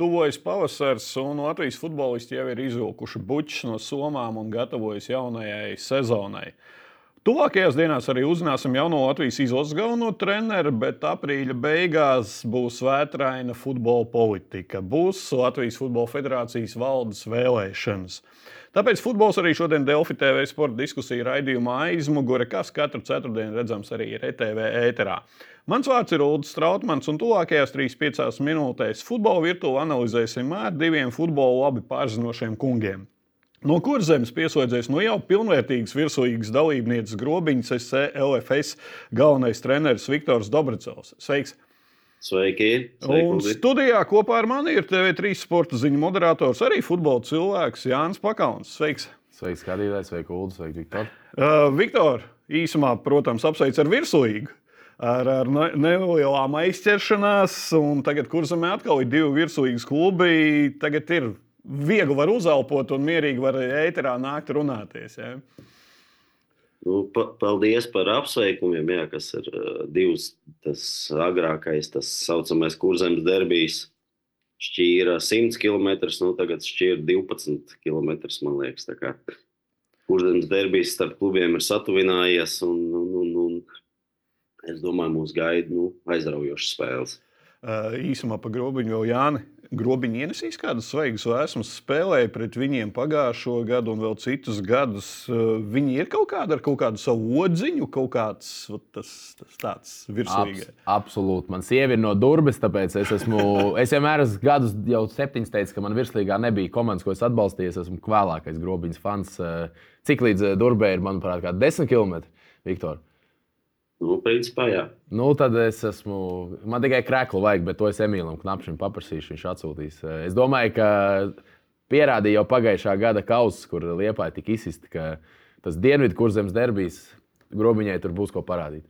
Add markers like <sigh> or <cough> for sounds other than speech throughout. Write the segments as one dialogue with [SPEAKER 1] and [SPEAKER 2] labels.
[SPEAKER 1] tuvojas pavasars, un Latvijas futbolisti jau ir izvilkuši bučus no somām un gatavojas jaunajai sezonai. Tuvākajās dienās arī uzzināsim jauno Latvijas izlases galveno treneru, bet aprīļa beigās būs vētraina futbola politika. Būs Latvijas Futbola Federācijas valdes vēlēšanas. Tāpēc futbols arī šodien Delfi TV sporta diskusiju raidījumā aizmugure, kas katru ceturtdienu redzams arī RTV ēterā. Mans vārds ir Ulrichs Strautmans, un tuvākajās 3-5 minūtēs futbola virtuvi analizēsim ar diviem futbolu labi pārzinošiem kungiem. No kurzemes pieslēdzies no jau pilnvērtīgas virsūīgas dalībnieces grobiņas SC LFS galvenais treneris Viktors Dobricovs. Sveiks!
[SPEAKER 2] Sveiki!
[SPEAKER 1] Sveiki un studijā kopā ar mani ir TV3 sporta ziņu moderators, arī futbola cilvēks Jānis Pakauns. Sveiks!
[SPEAKER 3] Sveiks, skatītājs, sveiki, Ulu, sveiki, Viktor.
[SPEAKER 1] Uh, Viktor, īsumā, protams, apsveic ar virsūīgu ar, ar nelielām aizķeršanās. Tagad kurzemē atkal ir divi virsūīgi klubi. Tagad ir viegli var uzelpot un mierīgi var ēterā nākt runāties. Ja?
[SPEAKER 2] Nu, pa, paldies par apsveikumiem, jā, kas ir uh, divs. Tas agrākais, tas saucamais kurzemes derbijs, šķīra 100 km, nu tagad šķīra 12 km. Man liekas, kurzemes derbijs starp klubiem ir satuvinājies. Un, un, un, un es domāju, mūs gaida nu, aizraujošas spēles.
[SPEAKER 1] Uh, īsumā par grobiņu vēl Jāni. Grobiņi ienesīs kādas svaigas vēsmas, spēlēja pret viņiem pagājušo gadu un vēl citus gadus. Uh, viņi ir kaut kāda ar kaut kādu savu odziņu, kaut kāds tas, tas tāds virsīgais.
[SPEAKER 3] Abs, absolūti. Man sieva ir no Durbas, tāpēc es esmu, <laughs> es vienmēr esmu gadus, jau septiņus teicu, ka man virslīgā nebija komandas, ko es atbalstīju. Es esmu vēlākais grobiņas fans. Cik līdz Durbai ir, manuprāt, kā 10 km, Viktor?
[SPEAKER 2] Nu, principā, jā.
[SPEAKER 3] Nu, tad es esmu. Man tikai krēklu vajag, bet to es Emīlam Knapšam paprasīšu. Viņš atsūtīs. Es domāju, ka pierādīja jau pagājušā gada kausa, kur Liepāja tika izsista, ka tas dienvidu kurzemes derbijas grobiņai tur būs ko parādīt.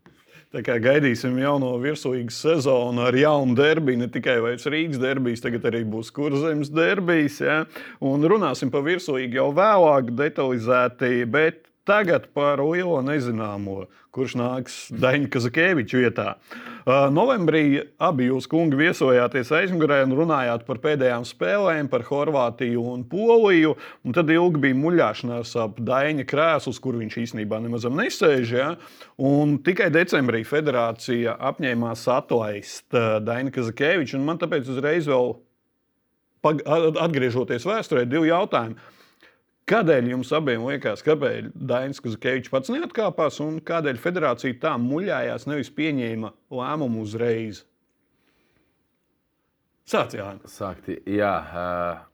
[SPEAKER 1] Tā kā gaidīsim jauno virsūīgu sezonu ar jaunu derbiju, ne tikai Rīgas derbijas, tagad arī būs kurzemes derbijas. Ja? Un runāsim par virsūīgu jau vēlāk, detalizēti. Bet Tagad par lielo nezināmo, kurš nāks Daņa Kazakēviča vietā. Uh, novembrī abi jūs, kungi, viesojāties aizmugurē un runājāt par pēdējām spēlēm, par Horvātiju un Poliju. Un tad ilgi bija muļāšanās ap Daņa krēslus, kur viņš īstenībā nemaz nesēž. Ja? Un tikai decembrī federācija apņēmās atlaist Daņa Kazakēviču. Man tāpēc uzreiz vēl atgriežoties vēsturē, divi jautājumi. Kādēļ jums abiem liekas, kāpēc Dainis Kazakēvičs pats neatkāpās un kādēļ federācija tā muļājās, nevis pieņēma lēmumu uzreiz? Sāc, Jānis.
[SPEAKER 3] Sākti, jā,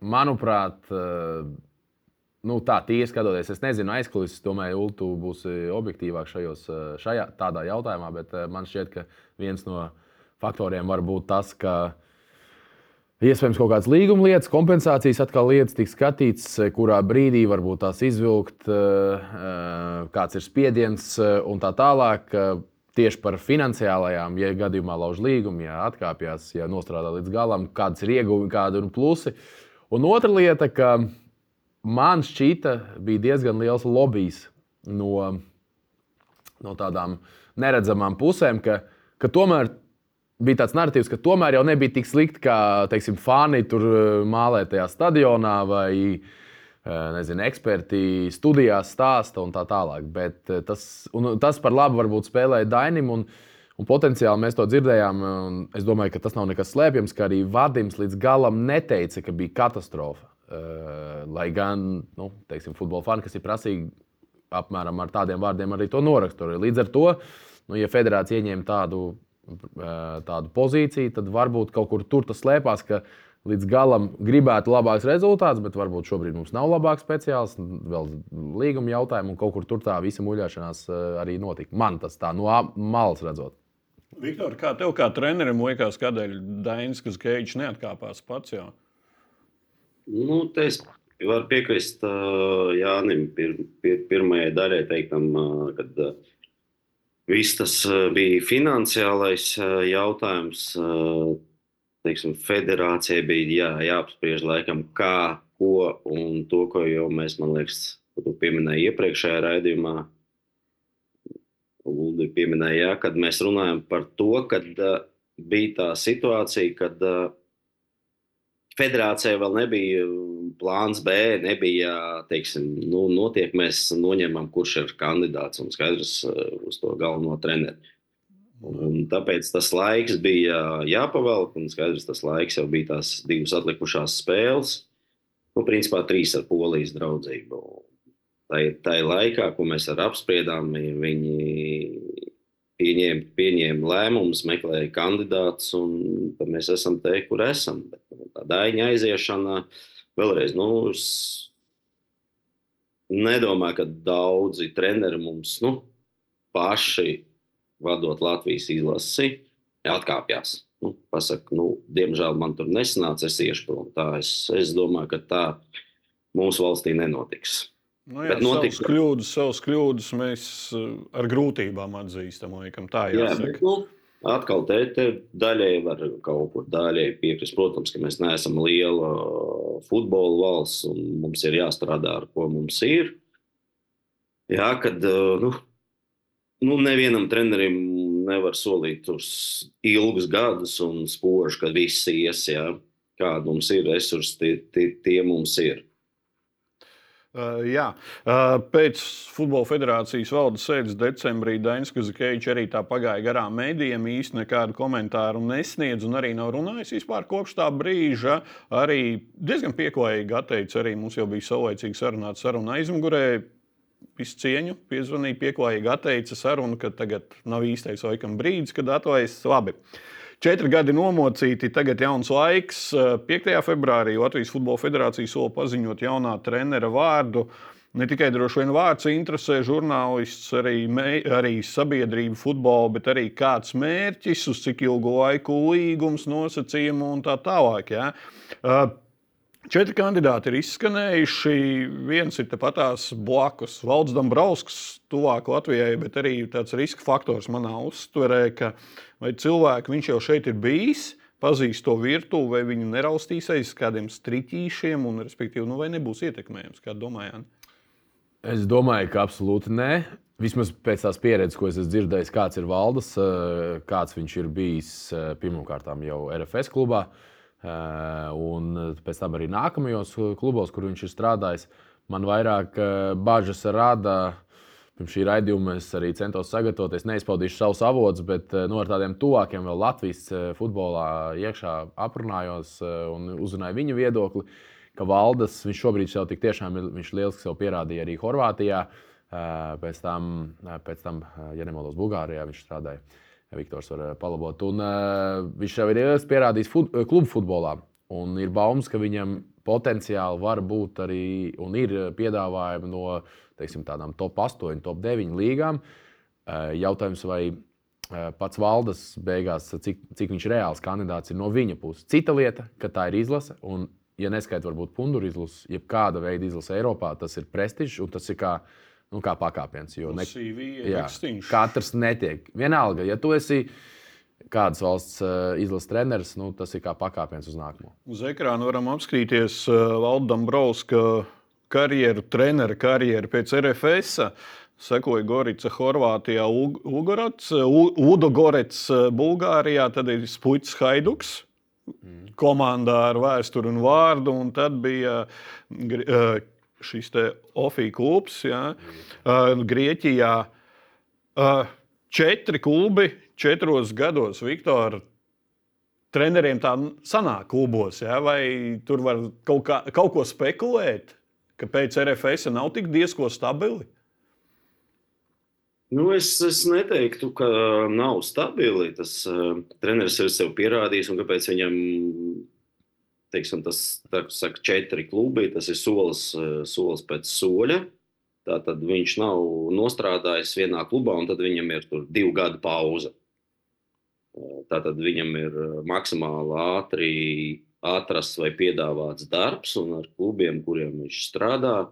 [SPEAKER 3] manuprāt, nu, tā tiesa skatoties, es nezinu, aizkulisēs, domāju, Ultu būs objektīvāk šajos, šajā tādā jautājumā, bet man šķiet, ka viens no faktoriem var būt tas, ka Iespējams, kaut kādas līguma lietas, kompensācijas atkal lietas tiks skatīts, kurā brīdī varbūt tās izvilkt, eh, eh, kāds ir spiediens eh, un tā tālāk. Tieši par finansiālajām, ja gadījumā lauž līgumu, ja atkāpjas, ja nostrādā līdz galam, kādas ir ieguvumi, kādi ir plusi. Un otra lieta, ka man šķita, bija diezgan liels lobbyis no, no tādām neredzamām pusēm, ka, ka tomēr bija tāds narratīvs, ka tomēr jau nebija tik slikti, kā teiksim, fani tur eh, mālē tajā stadionā vai eh, nezinu, eksperti studijās stāsta un tā tālāk. Bet eh, tas, tas par labu varbūt spēlēja Dainim. Un, Un potenciāli mēs to dzirdējām. Es domāju, ka tas nav nekas slēpjams, ka arī Vadims līdz galam neteica, ka bija katastrofa. Lai gan nu, teiksim, futbola fani, kas ir prasīgi apmēram ar tādiem vārdiem, arī to noraksturoja. Līdz ar to, nu, ja federācija ieņēma tādu tādu pozīciju, tad varbūt kaut kur tur tas slēpās, ka līdz galam gribētu labāks rezultāts, bet varbūt šobrīd mums nav labāks speciālists, vēl līguma jautājumu, un kaut kur tur tā visa muļāšanās arī notika. Man tas tā no malas redzot.
[SPEAKER 1] Viktor, kā tev kā trenerim liekas, kādēļ Dainis Kazkevičs neatkāpās pats? Jau?
[SPEAKER 2] Nu, es varu piekrist uh, Jānim pir, pir, pirmajai daļai teiktam, uh, kad uh, Viss tas eh, bija finansiālais eh, jautājums. Eh, teiksim, federācijai bija jā, jāapspriež, laikam, kā, ko un to, ko jau mēs, man liekas, pieminējām iepriekšējā raidījumā. Lūdzu, pieminēja, kad mēs runājam par to, kad bija tā situācija, kad uh, federācijai vēl nebija plāns B, nebija, teiksim, nu, notiek, mēs noņemam, kurš ir kandidāts un skaidrs uz to galveno treneru. Un tāpēc tas laiks bija jāpavelk, un skaidrs, tas laiks jau bija tās divas atlikušās spēles. Nu, principā trīs ar polijas draudzību. Tā ir tā laikā, ko mēs ar apspriedām, viņi pieņēma, pieņēma lēmumus, meklēja kandidātus, un mēs esam te, kur esam. Bet, nu, tā daļa aiziešana vēlreiz. Nu, nedomāju, ka daudzi treneri mums nu, paši vadot Latvijas izlasi, atkāpjas. Nu, pasaka, nu, diemžēl man tur nesanāca, es iešu prom. Tā es, es domāju, ka tā mūsu valstī nenotiks.
[SPEAKER 1] Nu, jā, notiks... savas, kļūdas, savas kļūdas mēs eh, ar grūtībām atzīstam. Laikam, tā bet, nu,
[SPEAKER 2] Atkal te, te daļai var kaut kur daļai piekrist. Protams, ka mēs neesam liela futbola valsts un mums ir jāstrādā ar ko mums ir. Jā, kad eh, nu, nu, nevienam trenerim nevar solīt uz ilgus gadus un spožu, ka viss ies. Jā. Kāda mums ir resursi, tie, tie, tie mums ir.
[SPEAKER 1] Uh, jā, uh, pēc Futbola federācijas valdes sēdes decembrī Dainis Kazakēvičs arī tā pagāja garām mēdījiem, īsti nekādu komentāru nesniedz un arī nav runājis vispār kopš tā brīža. Arī diezgan pieklājīgi atteicis, arī mums jau bija saulaicīgi sarunāta saruna aizmugurē visu cieņu, piezvanīja, pieklājīgi atteica sarunu, ka tagad nav īstais laikam brīdis, kad atlaists labi. Četri gadi nomocīti, tagad jauns laiks. 5. februārī Latvijas Futbola Federācija sola paziņot jaunā trenera vārdu. Ne tikai droši vien vārds interesē žurnālists, arī, mē, arī sabiedrība, futbola, bet arī kāds mērķis, uz cik ilgu laiku līgums, nosacījumi un tā tālāk. Ja? Četri kandidāti ir izskanējuši. Viens ir patās blakus. Valds Dombrovskis, tuvāk Latvijai, bet arī tāds riska faktors manā uztverē, ka vai cilvēki viņš jau šeit ir bijis, pazīst to virtuvi, vai viņu neraustīs aiz kādiem striķīšiem, un, respektīvi, nu, vai nebūs ietekmējams, kā domājāt?
[SPEAKER 3] Es domāju, ka absolūti nē. Vismaz pēc tās pieredzes, ko es esmu dzirdējis, kāds ir valdes, eh, kāds viņš ir bijis eh, pirmkārt jau RFS klubā. Uh, un pēc tam arī nākamajos klubos, kur viņš ir strādājis, man vairāk eh, bažas rada. Pirms šī raidījuma es arī centos sagatavoties. Neizpaudīšu savus avotus, bet eh, nu, ar tādiem tuvākiem vēl Latvijas futbolā iekšā aprunājos un uzzināju viņu viedokli. Ka Valdes viņš šobrīd jau tik tiešām ir, viņš lieliski sev pierādīja arī Horvātijā. Pēc tam, pēc tam ja nemaldos, Bulgārijā viņš strādāja. Viktors var eh, palabot. Un, uh, viņš jau ir pierādījis fut, eh, klubu futbolā. Un ir baumas, ka viņam potenciāli var būt arī un ir piedāvājumi no teiksim, tādām top 8, top 9 līgām. Uh, jautājums, vai uh, pats valdes beigās, cik, cik viņš reāls kandidāts ir no viņa puses. Cita lieta, ka tā ir izlase. Un, ja neskaidrs, varbūt punduru izlase, jeb kāda veida izlase Eiropā, tas ir prestižs un tas ir kā nu, kā pakāpiens. Jo
[SPEAKER 1] ne, jā,
[SPEAKER 3] katrs netiek. Vienalga, ja tu esi kādas valsts uh, izlases treneris, nu, tas ir kā pakāpiens uz nākamo.
[SPEAKER 1] Uz ekrāna varam apskatīties Valdam Brauska karjeru, treneru karjeru pēc RFS. Sekoja Gorica, Horvātijā, Ugorats, Udogorets, Bulgārijā, tad ir Spuķis Haiduks. Mm. Komandā ar vēsturi un vārdu, un tad bija uh, šis OFI klubs, ja, uh, Grieķijā. Uh, četri klubi četros gados, Viktor. Treneriem tā sanāk klubos, ja, vai tur var kaut, kā, kaut ko spekulēt, ka pēc RFS nav tik diezko stabili?
[SPEAKER 2] Nu, es, es neteiktu, ka nav stabili. Tas uh, treneris ir sev pierādījis, un kāpēc viņam teiksim, tas saka, četri klubi, tas ir solis, eh, solis pēc soļa. Tātad viņš nav nostrādājis vienā klubā, un tad viņam ir divu gadu pauze. Eh, tātad viņam ir eh, maksimāli ātri atrasts vai piedāvāts darbs, un ar klubiem, kuriem viņš strādā,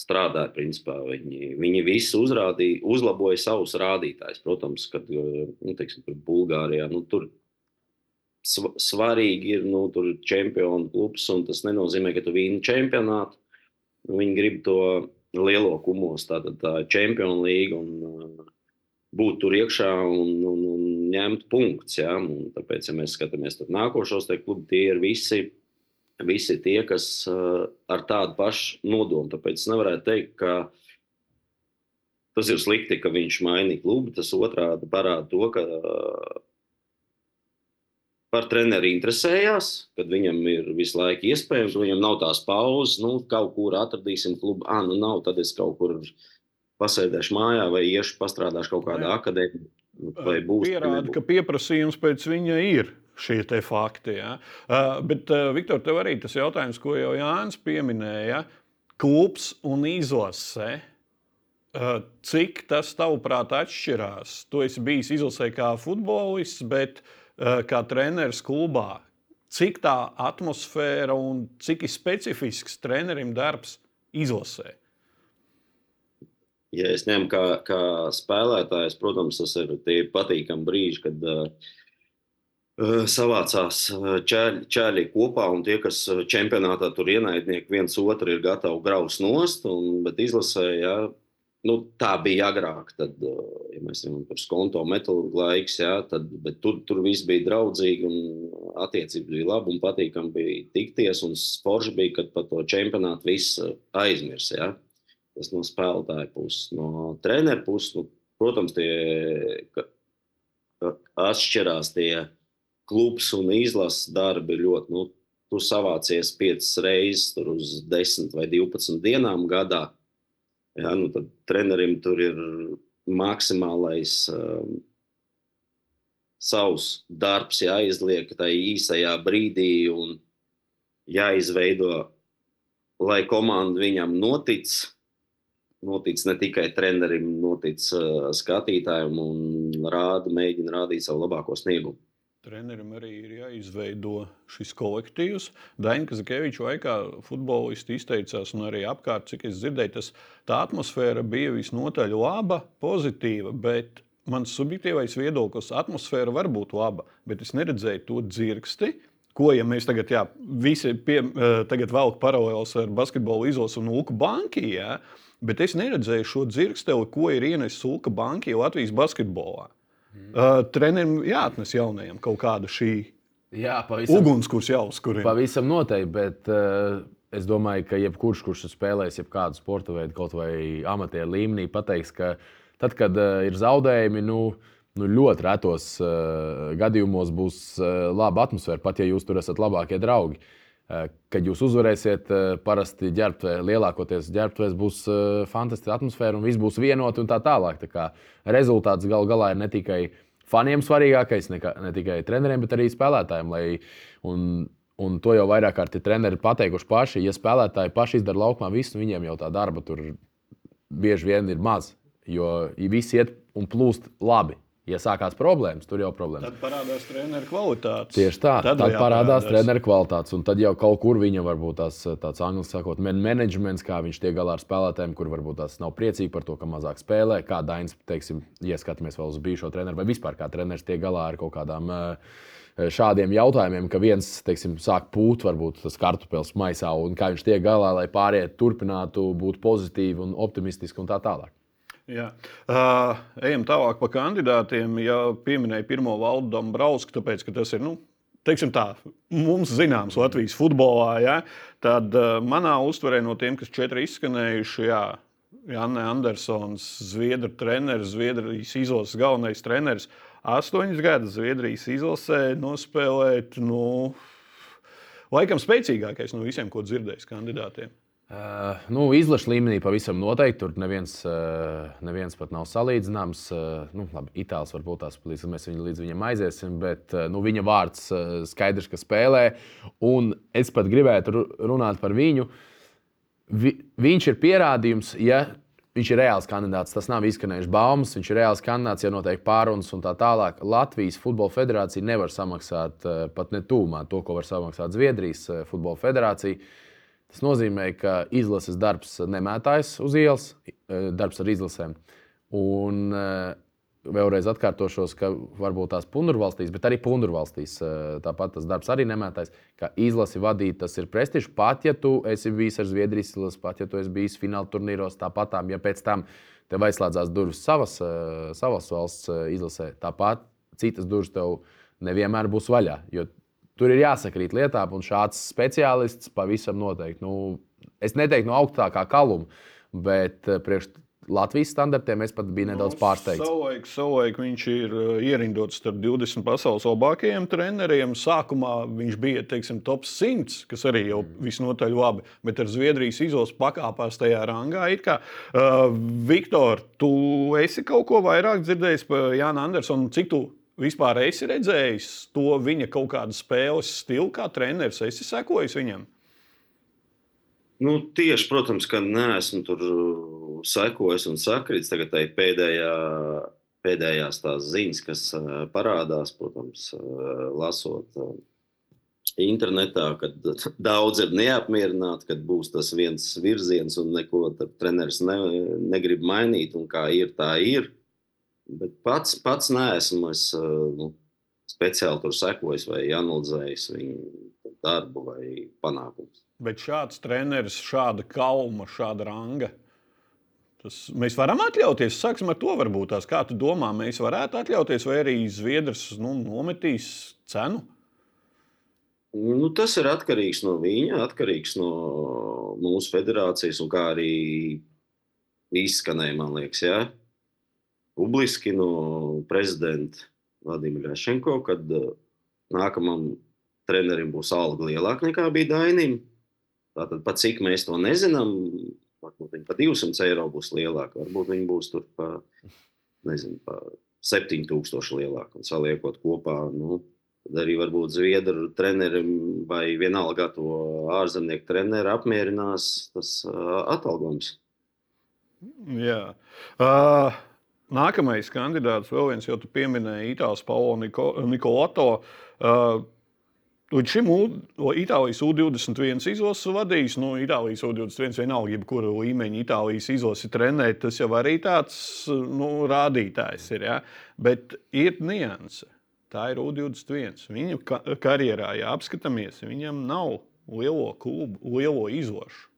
[SPEAKER 2] strādāja. Principā, viņi, viņi visi uzrādīja, uzlaboja savus rādītājus. Protams, kad nu, teiksim, Bulgārijā nu, tur svarīgi ir nu, čempionu klubs, un tas nenozīmē, ka tu vīni čempionātu. Viņi grib to lielo kumos, tātad tā čempionu līga un uh, būt tur iekšā un, un, un ņemt punktus. Ja? Un tāpēc, ja mēs skatāmies uz nākošos klubus, tie ir visi, visi tie, kas uh, ar tādu pašu nodomu. Tāpēc es nevarētu teikt, ka tas ir slikti, ka viņš mainīja klubu. Tas otrādi parāda to, ka uh, par treneri interesējās, kad viņam ir visu laiku iespējams, viņam nav tās pauzes, nu, kaut kur atradīsim klubu. Ah, nu nav, tad es kaut kur pasēdēšu mājā vai iešu pastrādāšu kaut kādā akadēmijā. Vai būs
[SPEAKER 1] pierāda, ka pieprasījums pēc viņa ir šie fakti. Ja? Uh, bet, uh, Viktor, tev arī tas jautājums, ko jau Jānis pieminēja, klubs un izlase. Uh, cik tas tavuprāt atšķirās? Tu esi bijis izlasē kā futbolists, bet uh, kā treneris klubā. Cik tā atmosfēra un cik specifisks trenerim darbs izlasē?
[SPEAKER 2] ja es ņemu kā, kā spēlētājs, protams, tas ir tie patīkami brīži, kad uh, savācās ķēļi, ķēļi kopā, un tie, kas čempionātā tur ienaidnieki viens otru ir gatavi graust nost, un, bet izlasē, ja, nu, tā bija agrāk, tad, ja mēs ņemam par skonto metālu laiks, ja, tad, tur, tur viss bija draudzīgi, un attiecības bija labi, un patīkami bija tikties, un sports bija, kad par to čempionātu viss aizmirs, ja. Tas no spēlētāja puses, no treneru puses. Nu, protams, tie atšķirās tie klubs un izlases darbi ļoti. Nu, tu savācies piecas reizes uz 10 vai 12 dienām gadā. Ja, nu, tad trenerim tur ir maksimālais um, savs darbs jāizliek tajā īsajā brīdī un jāizveido, lai komanda viņam notic noticis ne tikai trenerim, noticis uh, skatītājiem un rāda, mēģina rādīt savu labāko sniegumu.
[SPEAKER 1] Trenerim arī ir jāizveido šis kolektīvs. Daņka Zakeviča laikā futbolisti izteicās, un arī apkārt, cik es dzirdēju, tas, tā atmosfēra bija visnotaļ laba, pozitīva. Bet mans subjektīvais viedoklis, atmosfēra var būt laba, bet es neredzēju to dzirksti. Ko, ja mēs tagad, jā, visi pie, tagad velk paralēlus ar basketbolu izlasu un Luku Banku, ja, bet es neredzēju šo dzirksteli, ko ir ienesis Sulka Banka Latvijas basketbolā. Uh, trenerim jāatnes jaunajam kaut kāda šī
[SPEAKER 3] Jā, pavisam,
[SPEAKER 1] ugunskurs jāuzkurina.
[SPEAKER 3] Pavisam noteikti, bet uh, es domāju, ka jebkurš, kurš spēlēs jebkādu sporta veidu, kaut vai amatieru līmenī, pateiks, ka tad, kad uh, ir zaudējumi, nu, nu, ļoti retos uh, gadījumos būs uh, laba atmosfēra, pat ja jūs tur esat labākie draugi. Uh, kad jūs uzvarēsiet, eh, parasti ģērbtuvē, lielākoties ģērbtuvēs būs eh, fantastiska atmosfēra un viss būs vienoti un tā tālāk. Tā kā rezultāts gal galā ir ne tikai faniem svarīgākais, ne, ne tikai treneriem, bet arī spēlētājiem. Lai, un, un to jau vairāk kārt ir treneri pateikuši paši. Ja spēlētāji paši izdara laukumā visu, viņiem jau tā darba tur bieži vien ir maz. Jo visi iet un plūst labi. Ja sākās problēmas, tur jau problēmas.
[SPEAKER 1] Tad parādās treneru kvalitātes.
[SPEAKER 3] Tieši tā, tad, tad parādās treneru kvalitātes. Un tad jau kaut kur viņa varbūt tās, tāds angļu sakot, managements, kā viņš tiek galā ar spēlētājiem, kur varbūt tās nav priecīgi par to, ka mazāk spēlē. Kā Dainis, teiksim, ieskatāmies vēl uz bijušo treneru, vai vispār kā treneris tiek galā ar kaut kādām šādiem jautājumiem, ka viens teiksim, sāk pūt, varbūt tas kartupeļs maisā, un kā viņš tiek galā, lai pārējie turpinātu būt pozitīvi un optimistiski un tā tālāk.
[SPEAKER 1] Jā. Uh, ejam tālāk par kandidātiem. Ja pieminēja pirmo valdu Dombrovskis, tāpēc, tas ir nu, tā, mums zināms Latvijas futbolā, ja, tad uh, manā uztverē no tiem, kas četri izskanējuši, jā, Janne Andersons, Zviedru treneris, Zviedrijas izlases galvenais treneris, astoņas gadus Zviedrijas izlasē nospēlēt, nu, laikam spēcīgākais no visiem, ko dzirdējis kandidātiem.
[SPEAKER 3] Uh, nu, izlaša līmenī pavisam noteikti. Tur neviens, uh, neviens pat nav salīdzināms. Uh, nu, labi, Itālijas varbūt tās līdz mēs viņu, līdz viņam aiziesim, bet uh, nu, viņa vārds uh, skaidrs, ka spēlē. Un es pat gribētu runāt par viņu. Vi, viņš ir pierādījums, ja viņš ir reāls kandidāts. Tas nav izskanējis baumas, viņš ir reāls kandidāts, ja notiek pārunas un tā tālāk. Latvijas Futbola Federācija nevar samaksāt uh, pat ne tūmā to, ko var samaksāt Zviedrijas uh, Futbola Federācija. Tas nozīmē, ka izlases darbs nemētājas uz ielas, e, darbs ar izlasēm. Un e, vēlreiz atkārtošos, ka varbūt tās punurvalstīs, bet arī punurvalstīs e, tāpat tas darbs arī nemētājas. Kā izlasi vadīt, tas ir prestižs. Pat ja tu esi bijis ar Zviedrijas izlasi, pat ja tu esi bijis fināla turnīros, tāpat ja pēc tam tev aizslēdzās durvis savas, savas valsts izlasē, tāpat citas durvis tev nevienmēr būs vaļā. Jo tur ir jāsakrīt lietām, un šāds speciālists pavisam noteikti. Nu, es neteiktu no augstākā kaluma, bet eh, priekš Latvijas standartiem es pat biju nedaudz
[SPEAKER 1] Nu,
[SPEAKER 3] pārsteigts.
[SPEAKER 1] Savulaik, savulaik viņš ir uh, ierindots starp 20 pasaules labākajiem treneriem. Sākumā viņš bija teiksim, top 100, kas arī jau visnotaļ labi, bet ar Zviedrijas izlases pakāpās tajā rangā. Kā, uh, Viktor, tu esi kaut ko vairāk dzirdējis par Jānu Andersonu? Cik tu vispār esi redzējis to viņa kaut kādu spēles stilu, kā treneris? Esi sekojis viņam?
[SPEAKER 2] Nu, tieši, protams, ka neesmu tur uh, sekojis un sakrits. Tagad tai pēdējā, pēdējās tās ziņas, kas uh, parādās, protams, uh, lasot internetā, kad <laughs> daudz ir neapmierināti, kad būs tas viens virziens un neko treneris ne, negrib mainīt, un kā ir, tā ir. Bet pats, pats neesmu es, nu, speciāli tur sekojis vai analizējis viņu darbu vai panākumus.
[SPEAKER 1] Bet šāds treneris, šāda kalma, šāda ranga. Tas mēs varam atļauties. Sāksim ar to, varbūt tās. Kā tu domā, mēs varētu atļauties, vai arī Zviedrs nu, nometīs cenu?
[SPEAKER 2] Nu, tas ir atkarīgs no viņa, atkarīgs no mūsu federācijas, un kā arī izskanēja, man liekas, jā, publiski no prezidenta Vladimira Šenko, kad uh, nākamam trenerim būs alga lielāka nekā bija Dainim. Tātad, pat cik mēs to nezinām, varbūt viņi pa 200 eiro būs lielāka, varbūt viņi būs tur pa, nezinu, pa 7000 lielāka. Un saliekot kopā, nu, tad arī varbūt Zviedru trenerim vai vienalga to ārzemnieku treneru apmierinās tas uh, atalgojums.
[SPEAKER 1] Jā. Uh, nākamais kandidāts, vēl viens, jau tu pieminēji Itālijas Paulo Niko, Nikolato. Uh, Līdz šim Itālijas U21 izlases vadījis, nu, Itālijas U21 vienalga, jebkura līmeņa Itālijas izlase trenēt, tas jau arī tāds nu, rādītājs ir. Ja? Bet ir nianse. Tā ir U21. Viņa ka karjerā, ja apskatāmies, viņam nav lielo klubu, lielo izlašu.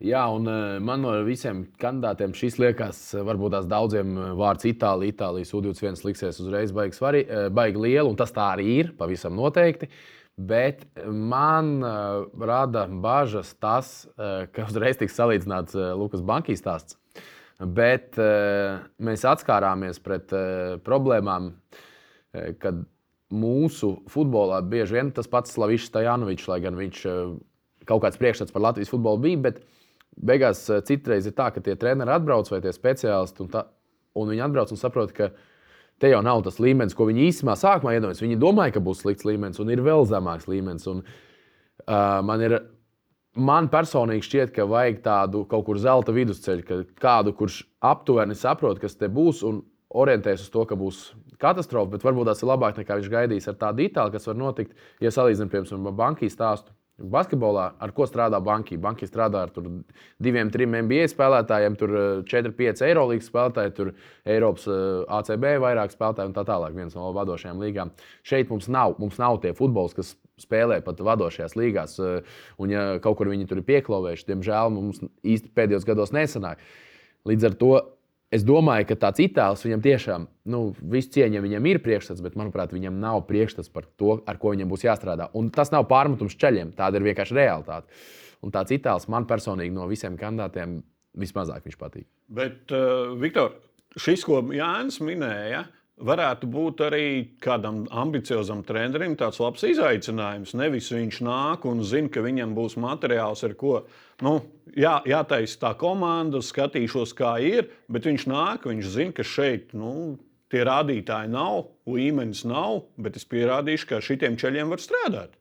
[SPEAKER 3] Jā, un eh, man no visiem kandidātiem šis liekas, eh, varbūt tās daudziem eh, vārds Itālija, Itālijas U21 liksies uzreiz baigi, svari, baigi liela, un tas tā arī ir, pavisam noteikti. Bet man rada bažas tas, ka uzreiz tiks salīdzināts Lukas Bankīs stāsts. Bet mēs atskārāmies pret problēmām, kad mūsu futbolā bieži vien tas pats Slavičs Stajanovičs, lai gan viņš kaut kāds priekšstats par Latvijas futbolu bija, bet beigās uh, citreiz ir tā, ka tie treneri atbrauc vai tie speciālisti, un, tā, un viņi atbrauc un saprot, ka te jau nav tas līmenis, ko viņi īstenībā sākumā iedomājās. Viņi domāja, ka būs slikts līmenis, un ir vēl zemāks līmenis. Un, uh, man, ir, man personīgi šķiet, ka vajag tādu kaut kur zelta vidusceļu, kādu, kurš aptuveni saprot, kas te būs, un orientēs uz to, ka būs katastrofa, bet varbūt tas ir labāk nekā viņš gaidīs ar tādu itālu, kas var notikt, ja salīdzinām, piemēram, bankī stāstu. Basketbolā ar ko strādā banka? Banka strādā ar diviem, trim NBA spēlētājiem, tur 4, 5 Eirolandes spēlētāji, tur Eiropas eh, ACB vairāk spēlētāji un tā tālāk. Viens no vadošajām līgām. Šeit mums nav, mums nav tie futbols, kas spēlē pat vadošajās līgās. eh, Un, ja kaut kur viņi tur ir pieklāvējuši, diemžēl mums īsti pēdējos gados nesanāk. Līdz ar to es domāju, ka tāds itālis viņam tiešām, nu, visu cieņu viņam ir priekšstats, bet, manuprāt, viņam nav priekšstats par to, ar ko viņam būs jāstrādā. Un tas nav pārmetums ceļiem, tāda ir vienkārši realitāte. Un tāds itālis man personīgi no visiem kandidātiem vismazāk viņš patīk.
[SPEAKER 1] Bet, uh, Viktor, šis, ko Jānis minēja, varētu būt arī kādam ambiciozam trenerim tāds labs izaicinājums. Nevis viņš nāk un zina, ka viņam būs materiāls, ar ko nu, jā, jātaisa tā komanda, skatīšos, kā ir, bet viņš nāk, viņš zina, ka šeit. Nu, Tie rādītāji nav, līmenis nav, bet es pierādīšu, ka šitiem ceļiem var strādāt.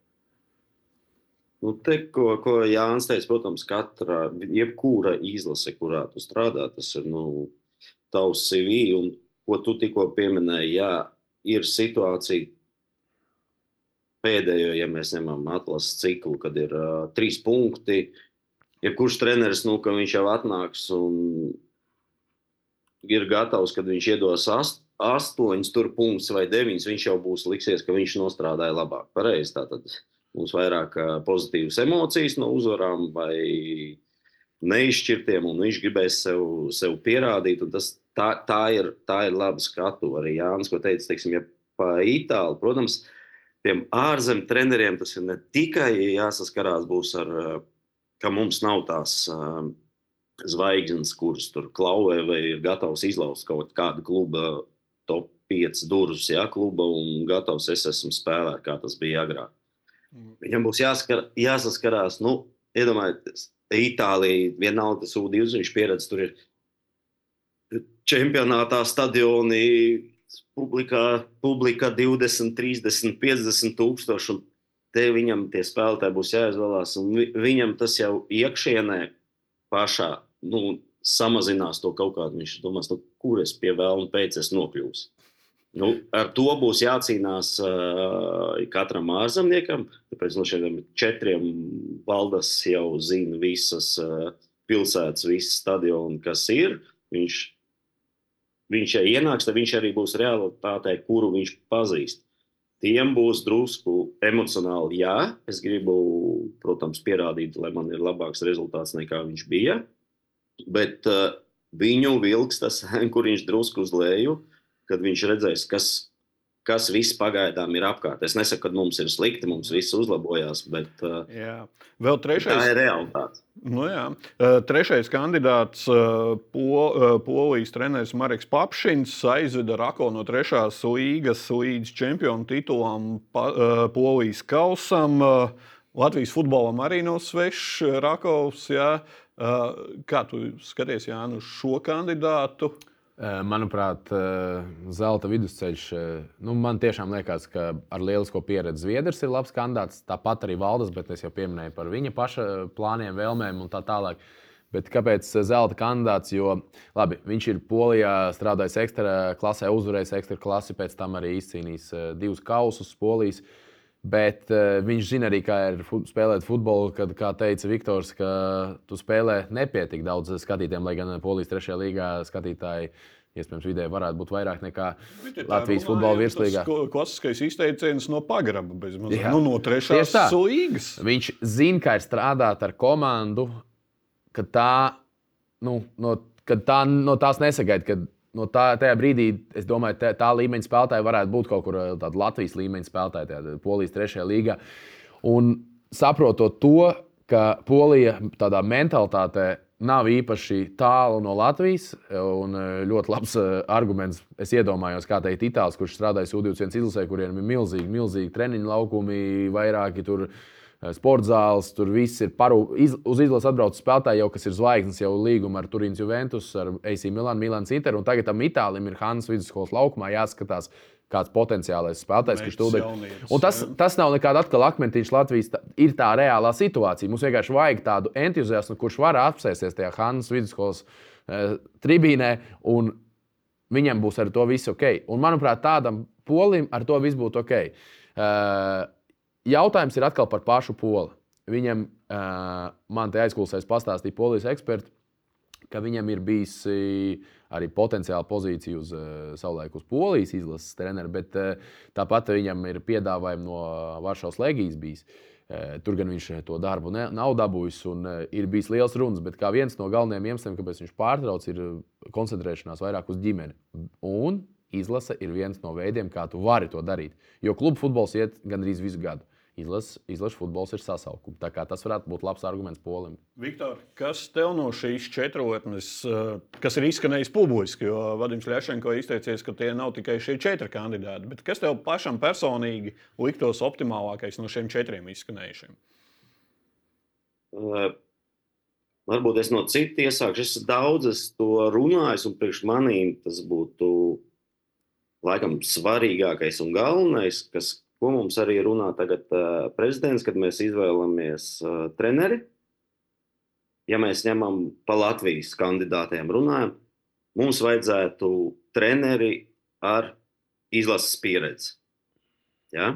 [SPEAKER 2] Nu, te, ko, ko Jānis teica, protams, katra, jebkura izlase, kurā tu strādā, tas ir nu, tavs CV. Un, ko tu tikko pieminēji, jā, ir situācija pēdējo, ja mēs ņemam atlases ciklu, kad ir uh, trīs punkti. Jebkurš treneris, nu, ka viņš jau atnāks un ir gatavs, kad viņš iedos ast, astoņus tur punktus vai deviņus, viņš jau būs liksies, ka viņš nostrādāja labāk. Pareizi, tātad mums vairāk pozitīvas emocijas no uzvarām vai neizšķirtiem, un viņš gribēs sev, sev pierādīt. un Tas, tā, tā, ir, tā ir laba skatu. Arī Jānis, ko teica, teiksim, ja pa Itāliju. Protams, tiem ārzemju treneriem tas ir ne tikai jāsaskarās būs ar, uh, ka mums nav tās uh, zvaigznes, kuras tur klauvē vai ir gatavs izlaust kaut kādu kluba top 5 durvis, ja kluba un gatavs es esmu spēlēt, kā tas bija agrāk. Viņam būs jāskar, jāsaskarās, nu, iedomājieties, Itālija, vienalga tas U20 pieredze, tur ir čempionātā stadioni, publikā, publikā 20, 30, 50 tūkstoši. Te viņam tie spēlētāji būs jāizvēlās. Viņam tas jau iekšienē pašā nu, samazinās to kaut kādu. Viņš domās, nu, kur es pie vēlna pēc es nokļūstu. Nu, ar to būs jācīnās uh, katram ārzemniekam. Tāpēc no šiem četriem valdes jau zina visas uh, pilsētas, visas stadioni, kas ir. Viņš viņš ja ienāks, tad viņš arī būs realitātē, kuru viņš pazīst. Tiem būs drusku emocionāli, jā, es gribu, protams, pierādīt, lai man ir labāks rezultāts nekā viņš bija. Bet uh, viņu vilks tas, <laughs> kur viņš drusku uz leju, kad viņš redzēs, kas, kas viss pagaidām ir apkārt. Es nesaku, ka mums ir slikti, mums viss uzlabojās, bet uh,
[SPEAKER 1] jā. Vēl trešais,
[SPEAKER 2] tā ir realitāte.
[SPEAKER 1] Nu jā. Trešais kandidāts, po, polijas treneris Marks Papšins, aizveda Rako no trešās līgas līdz čempionu titulam Polijas kausam. Latvijas futbolam arī nav svešs Rakovs. Jā. Kā tu skaties, Jānis, šo kandidātu?
[SPEAKER 3] Manuprāt, zelta vidusceļš. Nu, man tiešām liekas, ka ar lielisko pieredzi Zviedrs ir labs kandidāts. Tāpat arī Valdes, bet es jau pieminēju par viņa paša plāniem, vēlmēm un tā tālāk. Bet kāpēc zelta kandidāts? Jo labi, viņš ir Polijā strādājis ekstra klasē, uzvarējis ekstra klasi, pēc tam arī izcīnījis divus kausus Polijas. Bet uh, viņš zina arī, kā ir fut, spēlēt futbolu. Kad, kā teica Viktors, ka tu spēlē nepietik daudz skatītājiem, lai gan Polijas trešajā līgā skatītāji iespējams vidēji varētu būt vairāk nekā Latvijas futbola virslīgā.
[SPEAKER 1] Tas klasiskais izteiciens no pagraba, bez mazliet nu, no trešās līgas.
[SPEAKER 3] Viņš zina, kā ir strādāt ar komandu, ka tā, nu, no, kad tā no tās nesagaida, ka no tā, tajā brīdī, es domāju, tā, tā līmeņa spēlētāji varētu būt kaut kur eh, Latvijas līmeņa spēlētāja, tāda Polijas trešajā līgā. Un saprotot to, ka Polija tādā mentalitātē nav īpaši tālu no Latvijas, un eh, ļoti labs eh, arguments. Es iedomājos, kā teikt, Itālijs, kurš strādājis U21 izlasē, kuriem ir milzīgi, milzīgi treniņu laukumi, vairāki tur ir sporta zāles, tur viss ir parū, iz, uz izlases atbraucis spēlētāji, jau kas ir zvaigznes, jau līguma ar Turīnas Juventus, ar AC Milānu, Milāns Inter. Un tagad tam Itālijam ir Hannes vidusskolas laukumā jāskatās. Kāds potenciālais spēlētājs, kurš ir. Tas, tas nav nekāds atkal akmentiņš Latvijas. Tā, ir tā reālā situācija. Mums vienkārši vajag tādu entuziasmu, kurš var apsēsties tajā Hannes vidusskolas uh, tribīnē, un viņam būs ar to viss ok. Un, manuprāt, tādam polim ar to viss būtu ok. Uh, Jautājums ir atkal par pašu poli. Viņam, man te aizklausēs, pastāstīja polijas eksperts, ka viņam ir bijis arī potenciāla pozīcija uz savulaik uz polijas izlases treneru, bet tāpat viņam ir piedāvājumi no Varšavas Legijas bijis. Tur gan viņš to darbu ne, nav dabūjis un ir bijis liels runas, bet viens no galvenajiem iemesliem, kāpēc viņš pārtrauc, ir koncentrēšanās vairāk uz ģimeni. Un izlase ir viens no veidiem, kā tu vari to darīt. Jo klubu futbols iet gandrīz visu gadu izlases izlas futbols ir sasaukums. Tā kā tas varētu būt labs arguments polim.
[SPEAKER 1] Viktor, kas tev no šīs četrotnes, eh, kas ir izskanējis publiski, jo Vadims Ļašenko izteicies, ka tie nav tikai šie četri kandidāti, bet kas tev pašam personīgi liktos optimālākais no šiem četriem izskanējušiem?
[SPEAKER 2] Uh, varbūt es no citas iesākšu. Es daudzas to runāju, un priekš manīm tas būtu laikam svarīgākais un galvenais, kas ko mums arī runā tagad prezidents, kad mēs izvēlamies treneri. Ja mēs ņemam pa Latvijas kandidātiem runājam, mums vajadzētu treneri ar izlases pieredzi. Ja?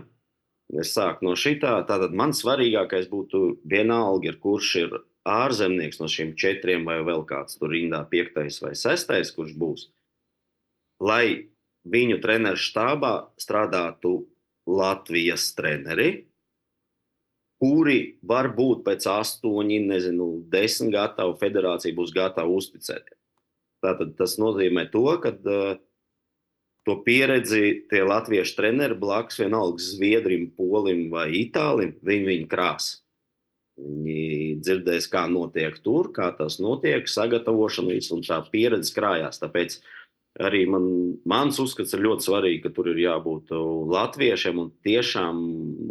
[SPEAKER 2] Es sāku no šitā. Tātad man svarīgākais būtu vienalga, ir, kurš ir ārzemnieks no šiem četriem, vai vēl kāds tur rindā, piektais vai sestais, kurš būs. Lai viņu treneru štābā strādātu Latvijas treneri, kuri varbūt pēc astoņi, nezinu, desmit gatavu federācija būs gatava uzticēt. Tātad tas nozīmē to, ka uh, to pieredzi tie latviešu treneri blakus vienalga zviedrim, polim vai itālim, viņi viņu krās. Viņi dzirdēs, kā notiek tur, kā tas notiek, sagatavošanās un tā pieredze krājās. Tāpēc arī man, mans uzskats ir ļoti svarīgi, ka tur ir jābūt latviešiem un tiešām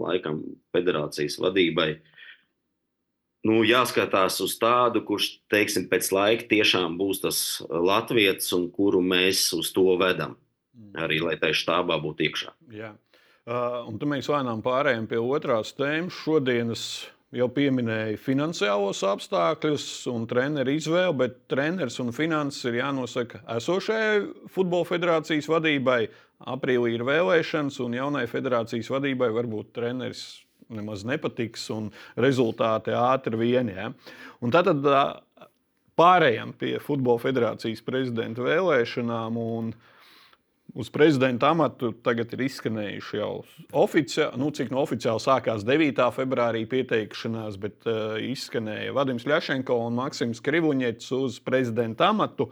[SPEAKER 2] laikam federācijas vadībai. Nu, jāskatās uz tādu, kurš teiksim, pēc laika tiešām būs tas latviečs un kuru mēs uz to vedam. Mm. Arī lai tai štābā būtu iekšā.
[SPEAKER 1] Jā. Uh, un tad mēs vainām pārējiem pie otrās tēmas. Šodienas jau pieminēja finansiālos apstākļus un treneru izvēli, bet treneris un finanses ir jānosaka esošajai Futbola federācijas vadībai. Aprīlī ir vēlēšanas, un jaunai federācijas vadībai varbūt treneris nemaz nepatiks, un rezultāti ātri vien. Ja? Un tad pārējām pie Futbola federācijas prezidenta vēlēšanām. Un, uh, Uz prezidenta amatu tagad ir izskanējuši jau oficiāli, nu, cik no oficiāli sākās 9. februārī pieteikšanās, bet uh, izskanēja Vadims Ļašenko un Maksims Krivuņets uz prezidenta amatu.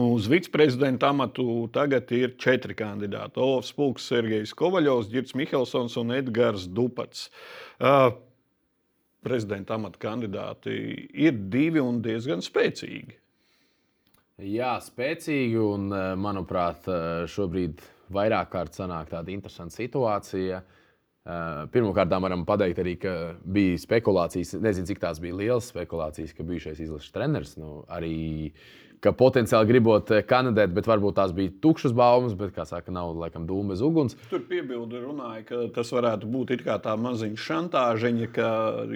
[SPEAKER 1] Uz viceprezidenta amatu tagad ir četri kandidāti. Olofs Pulks, Sergejs Kovaļovs, Girts Mihelsons un Edgars Dupats. Uh, prezidenta amata kandidāti ir divi un diezgan spēcīgi.
[SPEAKER 3] Jā, spēcīgi un, eh, manuprāt, eh, šobrīd vairāk kārt sanāk tāda interesanta situācija. Eh, Pirmkārt, varam pateikt, arī, ka bija spekulācijas, nezinu, cik tās bija lielas spekulācijas, ka bijušais izlases treneris nu, arī ka potenciāli gribot eh, kandidēt, bet varbūt tās bija tukšas baumas, bet, kā saka, nav laikam dūma bez uguns.
[SPEAKER 1] Tur piebildi runāja, ka tas varētu būt tā maziņa šantāžiņa, ka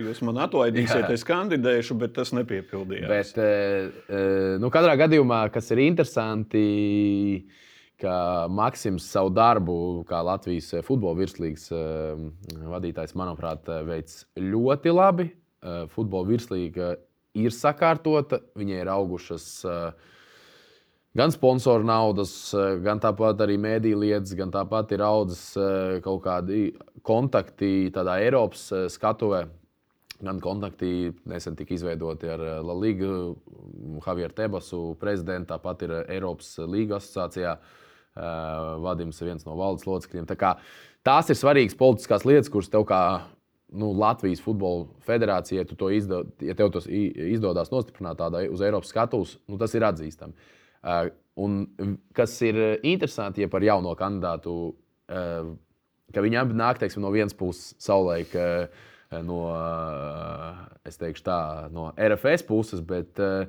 [SPEAKER 1] jūs man atlaidīsiet, es kandidēšu, bet tas nepiepildījās.
[SPEAKER 3] Bet, eh, nu, katrā gadījumā, kas ir interesanti, ka Maksims savu darbu, kā Latvijas futbola virslīgas eh, vadītājs, manuprāt, veids ļoti labi. Futbola virslīga ir sakārtota, viņai ir augušas uh, gan sponsoru naudas, uh, gan tāpat arī mēdīņu lietas, gan tāpat ir audzis uh, kaut kādi kontakti tādā Eiropas skatuvē. Gan kontakti nesen tika izveidoti ar Ligu, Javieru Tebasu, prezidentu, tāpat ir Eiropas Līga asociācijā. Vadims ir viens no valdes locekļiem. Tā kā, tās ir svarīgas politiskās lietas, kuras tev kā nu, Latvijas Futbola Federācija, ja, izdod, ja tev tas izdodas nostiprināt tādā uz Eiropas skatuves, nu, tas ir atzīstami. Uh, un kas ir interesanti, ja par jauno kandidātu, uh, ka viņi abi nāk teiksim, no vienas puses savulaik. Uh, no, teikšu, tā, no RFS puses, bet uh,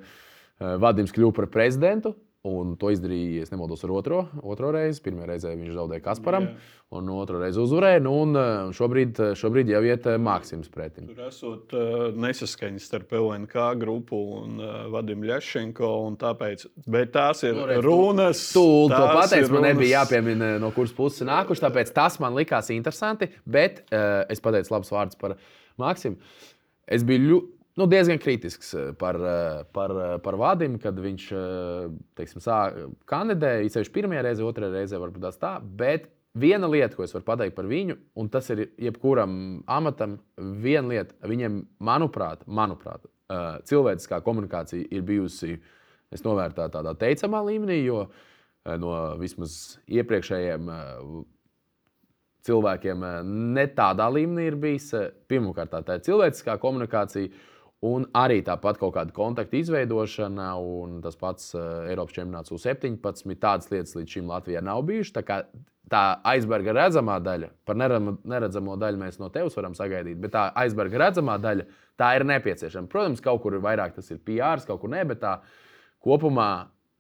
[SPEAKER 3] Vadims kļuva par prezidentu. Un to izdarīja, ja nemaldos, ar otro, otro reizi. Pirmā reizē viņš zaudēja Kasparam, Jā. un otru reizi uzvarēja. Nu, un eh, šobrīd, eh, šobrīd jau iet eh, Maksims pretim.
[SPEAKER 1] Tur esot nesaskaņas starp LNK grupu un Vadimu Ļašenko. Tāpēc, bet tās ir nu, runas.
[SPEAKER 3] Tu to pateici, man nebija jāpiemina, no kuras puses nākuši. Tāpēc tas man likās interesanti. Bet uh, es pateicu labus vārdus par Maksimu. Es biju ļoti nu, diezgan kritisks eh, par, eh, par, eh, par Vadimu, kad viņš teiksim, kandidēja. Īpaši pirmajā reizē, otrajā reizē varbūt tas tā. Bet viena lieta, ko es varu pateikt par viņu, un tas ir jebkuram amatam, viena lieta, viņam, manuprāt, manuprāt cilvēciskā komunikācija ir bijusi, es novērtēju tādā teicamā līmenī, jo no vismaz iepriekšējiem cilvēkiem ne tādā līmenī ir bijis. Pirmkārt, tā ir cilvēciskā komunikācija. Un arī tāpat kaut kāda kontakta izveidošana, un tas pats uh, Eiropas čempionāts U17. Tādas lietas līdz šim Latvijā nav bijušas. Tā, tā aizberga redzamā daļa, par neredzamo daļu mēs no tevis varam sagaidīt, bet tā aizberga redzamā daļa, tā ir nepieciešama. Protams, kaut kur ir vairāk tas ir PR, kaut kur ne, bet tā kopumā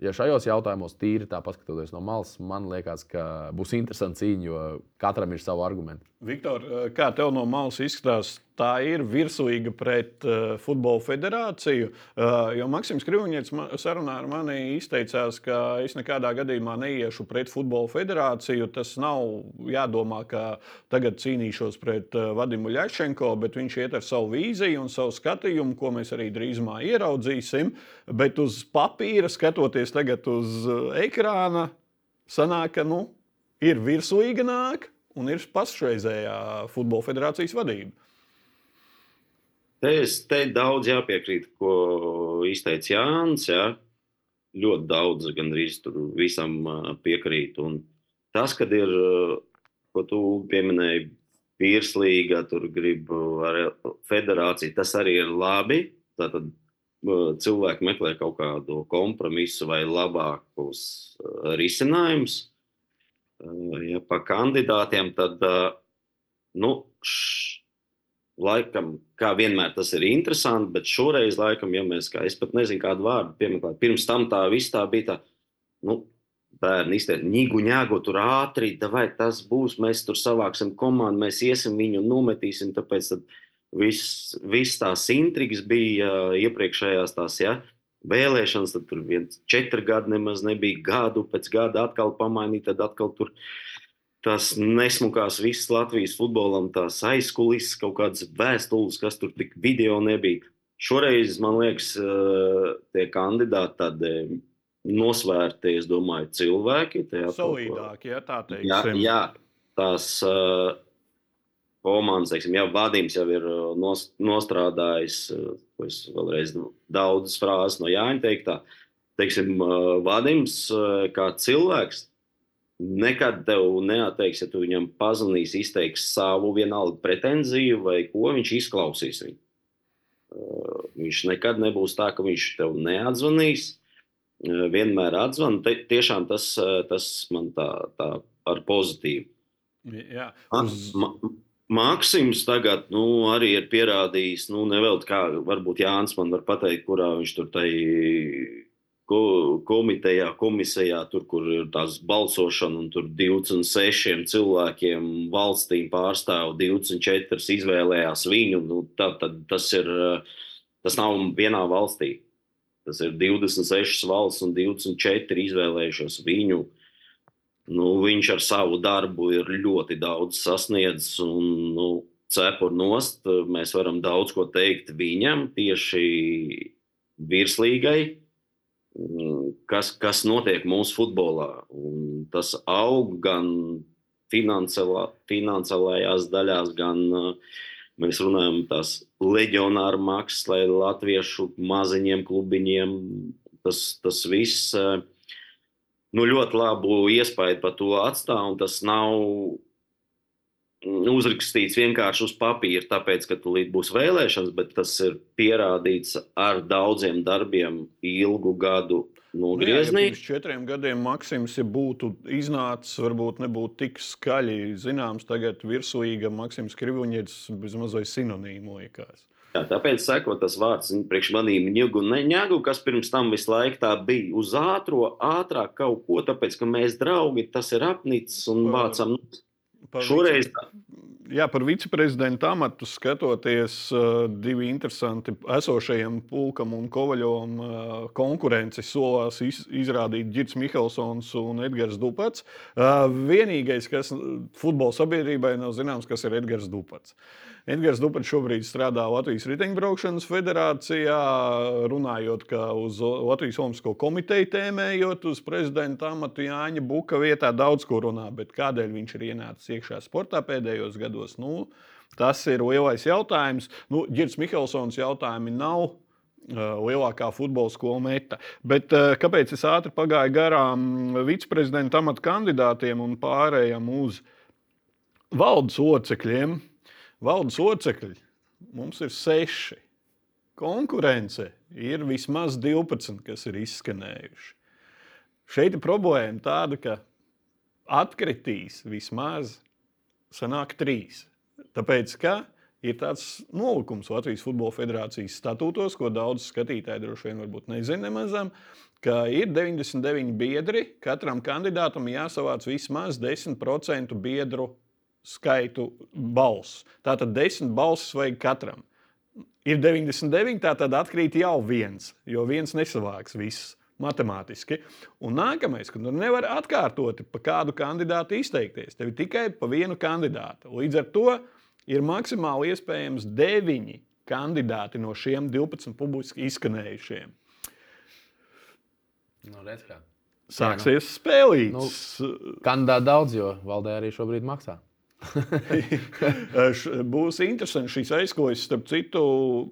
[SPEAKER 3] ja šajos jautājumos tīri tā paskatoties no malas, man liekas, ka būs interesanti cīņa, jo katram ir savi argumenti.
[SPEAKER 1] Viktor, kā tev no malas izskatās, tā ir virslīga pret uh, Futbola federāciju? Uh, jo Maksims Kriņģis sarunā ar mani izteicās, ka es nekādā gadījumā neiešu pret Futbola federāciju. Tas nav jādomā, ka tagad cīnīšos pret uh, Vadimu Ļašenko, bet viņš iet ar savu vīziju un savu skatījumu, ko mēs arī drīzumā ieraudzīsim. Bet uz papīra, skatoties tagad uz ekrāna, sanāk, ka nu, ir virslīga nāk un ir pašreizējā futbola federācijas vadība.
[SPEAKER 2] Te, es, te daudz jāpiekrīt, ko izteica Jānis. Ja? ļoti daudz, gandrīz visam piekrīt. Un tas, kad ir, ko tu pieminēji, virslīga, tur grib arī federācija, tas arī ir labi. Tātad cilvēki meklē kaut kādu kompromisu vai labākus risinājumus. Ja pa kandidātiem, tad nu, š, laikam, kā vienmēr tas ir interesanti, bet šoreiz, laikam, ja mēs, kā es pat nezinu, kādu vārdu piemeklēt, pirms tam tā viss tā bija tā, nu, bērni izteikt, ņigu, ņēgu, tur ātri, vai tas būs, mēs tur savāksim komandu, mēs iesim viņu un nometīsim, tāpēc tad viss vis tās intrigas bija iepriekšējās tās, ja, vēlēšanas, tad tur viens četri gadi nemaz nebija, gadu pēc gada atkal pamainīt, tad atkal tur tās nesmukās visas Latvijas futbolam, tās aizkulisēs, kaut kādas vēstules, kas tur tik video nebija. Šoreiz, man liekas, tie kandidāti tādi nosvērti, es domāju, cilvēki.
[SPEAKER 1] Solidāki, ja tā teiksim.
[SPEAKER 2] Jā, jā tās uh, komandas, teiksim, jau vadījums jau ir nos, nostrādājis, ko es vēlreiz daudzas frāzes no Jāņa teiktā. Teiksim, vadījums kā cilvēks nekad tev neatteiks, ja tu viņam pazvanīsi, izteiks savu vienalga pretenziju vai ko viņš izklausīs. Viņu. Viņš nekad nebūs tā, ka viņš tev neatzvanīs. Vienmēr atzvan. Te, tiešām tas, tas man tā, tā ar pozitīvu.
[SPEAKER 1] Jā,
[SPEAKER 2] uz... Maksims tagad nu, arī ir pierādījis, nu, nevēl kā varbūt Jānis man var pateikt, kurā viņš tur tai ko, komitejā, komisijā, tur, kur ir tās balsošana, un tur 26 cilvēkiem valstīm pārstāv 24 izvēlējās viņu. Nu, tad, tad tas, ir, tas nav vienā valstī. Tas ir 26 valsts un 24 izvēlējušos viņu. Nu, viņš ar savu darbu ir ļoti daudz sasniedzis. Un, nu, cepur nost, mēs varam daudz ko teikt viņam tieši virslīgai kas, kas notiek mūsu futbolā. Un tas aug gan finansiālā, finansiālajās daļās, gan mēs runājam par leģionāru maksas, lai latviešu maziņiem klubiņiem tas, tas viss nu, ļoti labu iespēju par to atstāv. Tas nav uzrakstīts vienkārši uz papīra, tāpēc, ka tulīt būs vēlēšanas, bet tas ir pierādīts ar daudziem darbiem, ilgu gadu nogriezni.
[SPEAKER 1] Nu ja pirms četriem gadiem Maksims ja būtu iznācis, varbūt nebūtu tik skaļi zināms. Tagad virslīga Maksims Krivuņģis bezmaz vai sinonīmu liekas.
[SPEAKER 2] Jā, tāpēc sekot tas vārds priekš manīm ņēgu un neņēgu, kas pirms tam visu laiku tā bija uz ātro, ātrāk kaut ko, tāpēc, ka mēs draugi, tas ir apnicis un vācam. Nu,
[SPEAKER 1] Par
[SPEAKER 2] Šoreiz
[SPEAKER 1] Jā, par viceprezidenta amatu skatoties, uh, divi interesanti esošajiem pulkam un kovaļovam uh, konkurenci solās iz, izrādīt Girts Mihelsons un Edgars Dupats. Uh, vienīgais, kas futbola sabiedrībai nav zināms, kas ir Edgars Dupats. Edgars Dupats šobrīd strādā Latvijas riteņbraukšanas federācijā, runājot uz Latvijas Olimpisko komiteju tēmējot uz prezidenta amatu Jāņa Buka vietā daudz ko runā, bet kādēļ viņš ir ienācis iekšā sportā pēdējos gados? Nu, tas ir lielais jautājums. Nu, Girds Mihelsons jautājumi nav lielākā futbola skola meta. Bet kāpēc es ātri pagāju garām viceprezidenta amata kandidātiem un pārējām uz valdes locekļiem? Valdes locekļi mums ir seši. Konkurence ir vismaz 12, kas ir izskanējuši. Šeit ir problēma tāda, ka atkritīs vismaz sanāk trīs. Tāpēc, ka ir tāds nolikums Latvijas Futbola Federācijas statūtos, ko daudz skatītāji droši vien nezina nemazam, ka ir 99 biedri. Katram kandidātam jāsavāc vismaz 10% biedru skaitu balss. Tātad desmit balsis vajag katram. Ir 99, tā tad atkrīt jau viens, jo viens nesavāks visus matemātiski. Un nākamais, ka nu nevar atkārtot pa kādu kandidātu izteikties. Tev ir tikai pa vienu kandidātu. Līdz ar to ir maksimāli iespējams deviņi kandidāti no šiem 12 publiski izskanējušiem.
[SPEAKER 3] Nu, kā.
[SPEAKER 1] Sāksies Jā, nu, spēlīts.
[SPEAKER 3] Nu, kandidāti daudz, jo valdē arī šobrīd maksā. <laughs>
[SPEAKER 1] Būs interesanti šīs aizkojas. Starp citu,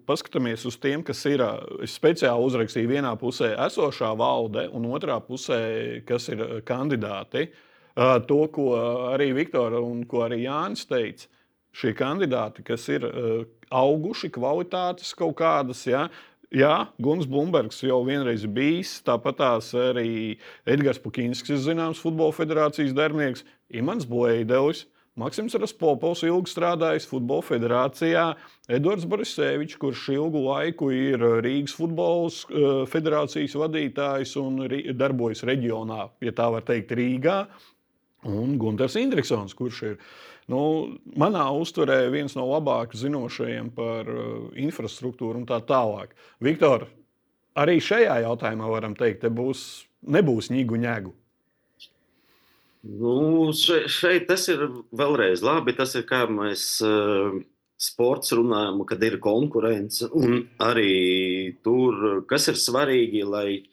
[SPEAKER 1] paskatāmies uz tiem, kas ir. Es speciāli uzrakstīju vienā pusē esošā valde, un otrā pusē, kas ir kandidāti. To, ko arī Viktora un ko arī Jānis teica. Šie kandidāti, kas ir auguši, kvalitātes kaut kādas, ja, Jā, Guns Blūmbergs jau vienreiz bijis. Tāpat arī Edgars Pukinskis, zināms, Futbola federācijas darbinieks, Imants Blēdelis. Maksims Raspopovs ilgi strādājis Futbola federācijā, Edvards Borisevičs, kurš ilgu laiku ir Rīgas futbola eh, federācijas vadītājs un darbojas reģionā, ja tā var teikt, Rīgā, un Gunārs Indriksons, kurš ir Nu, manā uztverē viens no labāk zinošajiem par uh, infrastruktūru un tā tālāk. Viktor, arī šajā jautājumā varam teikt, ka būs, nebūs ņēgu ņēgu.
[SPEAKER 2] Nu, šeit, šeit tas ir vēlreiz labi. Tas ir kā mēs uh, sports runājam, kad ir konkurence. Un arī tur, kas ir svarīgi, lai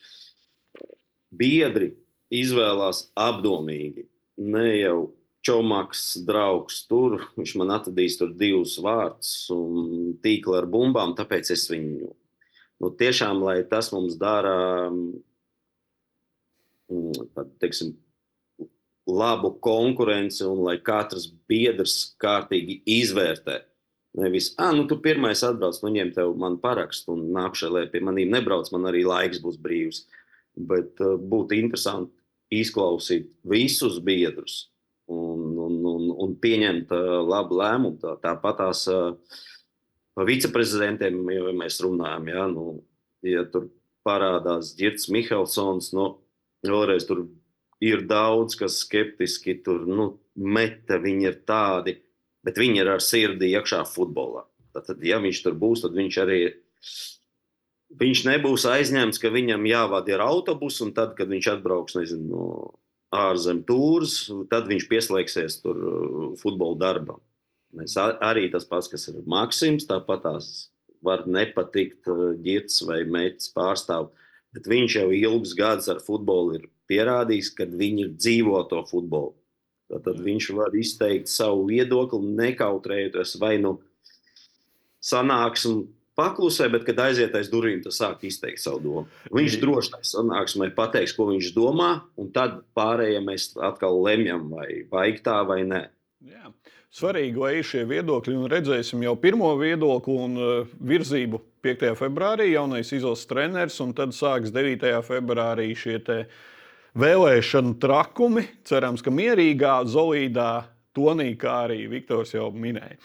[SPEAKER 2] biedri izvēlās apdomīgi. Ne jau Čomaks, draugs tur, viņš man atradīs tur divus vārdus un tīklu ar bumbām, tāpēc es viņu nu, tiešām, lai tas mums dara mm, teiksim, labu konkurenci un lai katrs biedrs kārtīgi izvērtē. Nevis, ah, nu, tu pirmais atbrauc, nu, ņem tev man parakstu un nākšā, lai pie maniem nebrauc, man arī laiks būs brīvs. Bet uh, būtu interesanti izklausīt visus biedrus, un, un, un, un pieņemt uh, labu lēmumu. Tā, tāpat tās uh, viceprezidentiem, ja mēs runājam, ja, nu, ja tur parādās Girts Mihelsons, nu, vēlreiz tur ir daudz, kas skeptiski tur nu, meta, viņi ir tādi, bet viņi ir ar sirdi iekšā futbolā. Tad, ja viņš tur būs, tad viņš arī viņš nebūs aizņemts, ka viņam jāvada ir autobus, un tad, kad viņš atbrauks nezinu, no ārzemju tūrus, tad viņš pieslēgsies tur uh, futbola darbam. Mēs arī tas pats, kas ir Maksims, tāpat tās var nepatikt ģirts uh, vai mēģis pārstāv, bet viņš jau ilgus gadus ar futbolu ir pierādījis, ka viņi dzīvo to futbolu. Tad viņš var izteikt savu viedokli, nekautrējoties vai nu sanāksmu paklusē, bet, kad aiziet aiz durvīm, tas sāk izteikt savu domu. Viņš droši vien sanāksmē pateiks, ko viņš domā, un tad pārējie mēs atkal lemjam, vai vajag tā vai nē.
[SPEAKER 1] Jā. Svarīgi, lai ir šie viedokļi, un redzēsim jau pirmo viedokli un uh, virzību 5. februārī. Jaunais izlases treneris, un tad sāks 9. februārī šie vēlēšanu trakumi. Cerams, ka mierīgā, zolīdā tonī, kā arī Viktors jau minēja.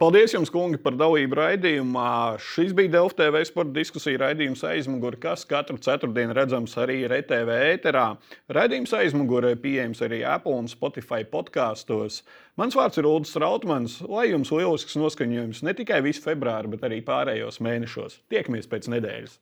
[SPEAKER 1] Paldies jums, kungi, par dalību raidījumā. Šis bija Delft TV sporta diskusija raidījums aizmugurē, kas katru ceturtdienu redzams arī RTV ēterā. Raidījums aizmugurē pieejams arī Apple un Spotify podkāstos. Mans vārds ir Ulrichs Strautmans. Lai jums lielisks noskaņojums ne tikai visu februāru, bet arī pārējos mēnešos. Tiekamies pēc nedēļas!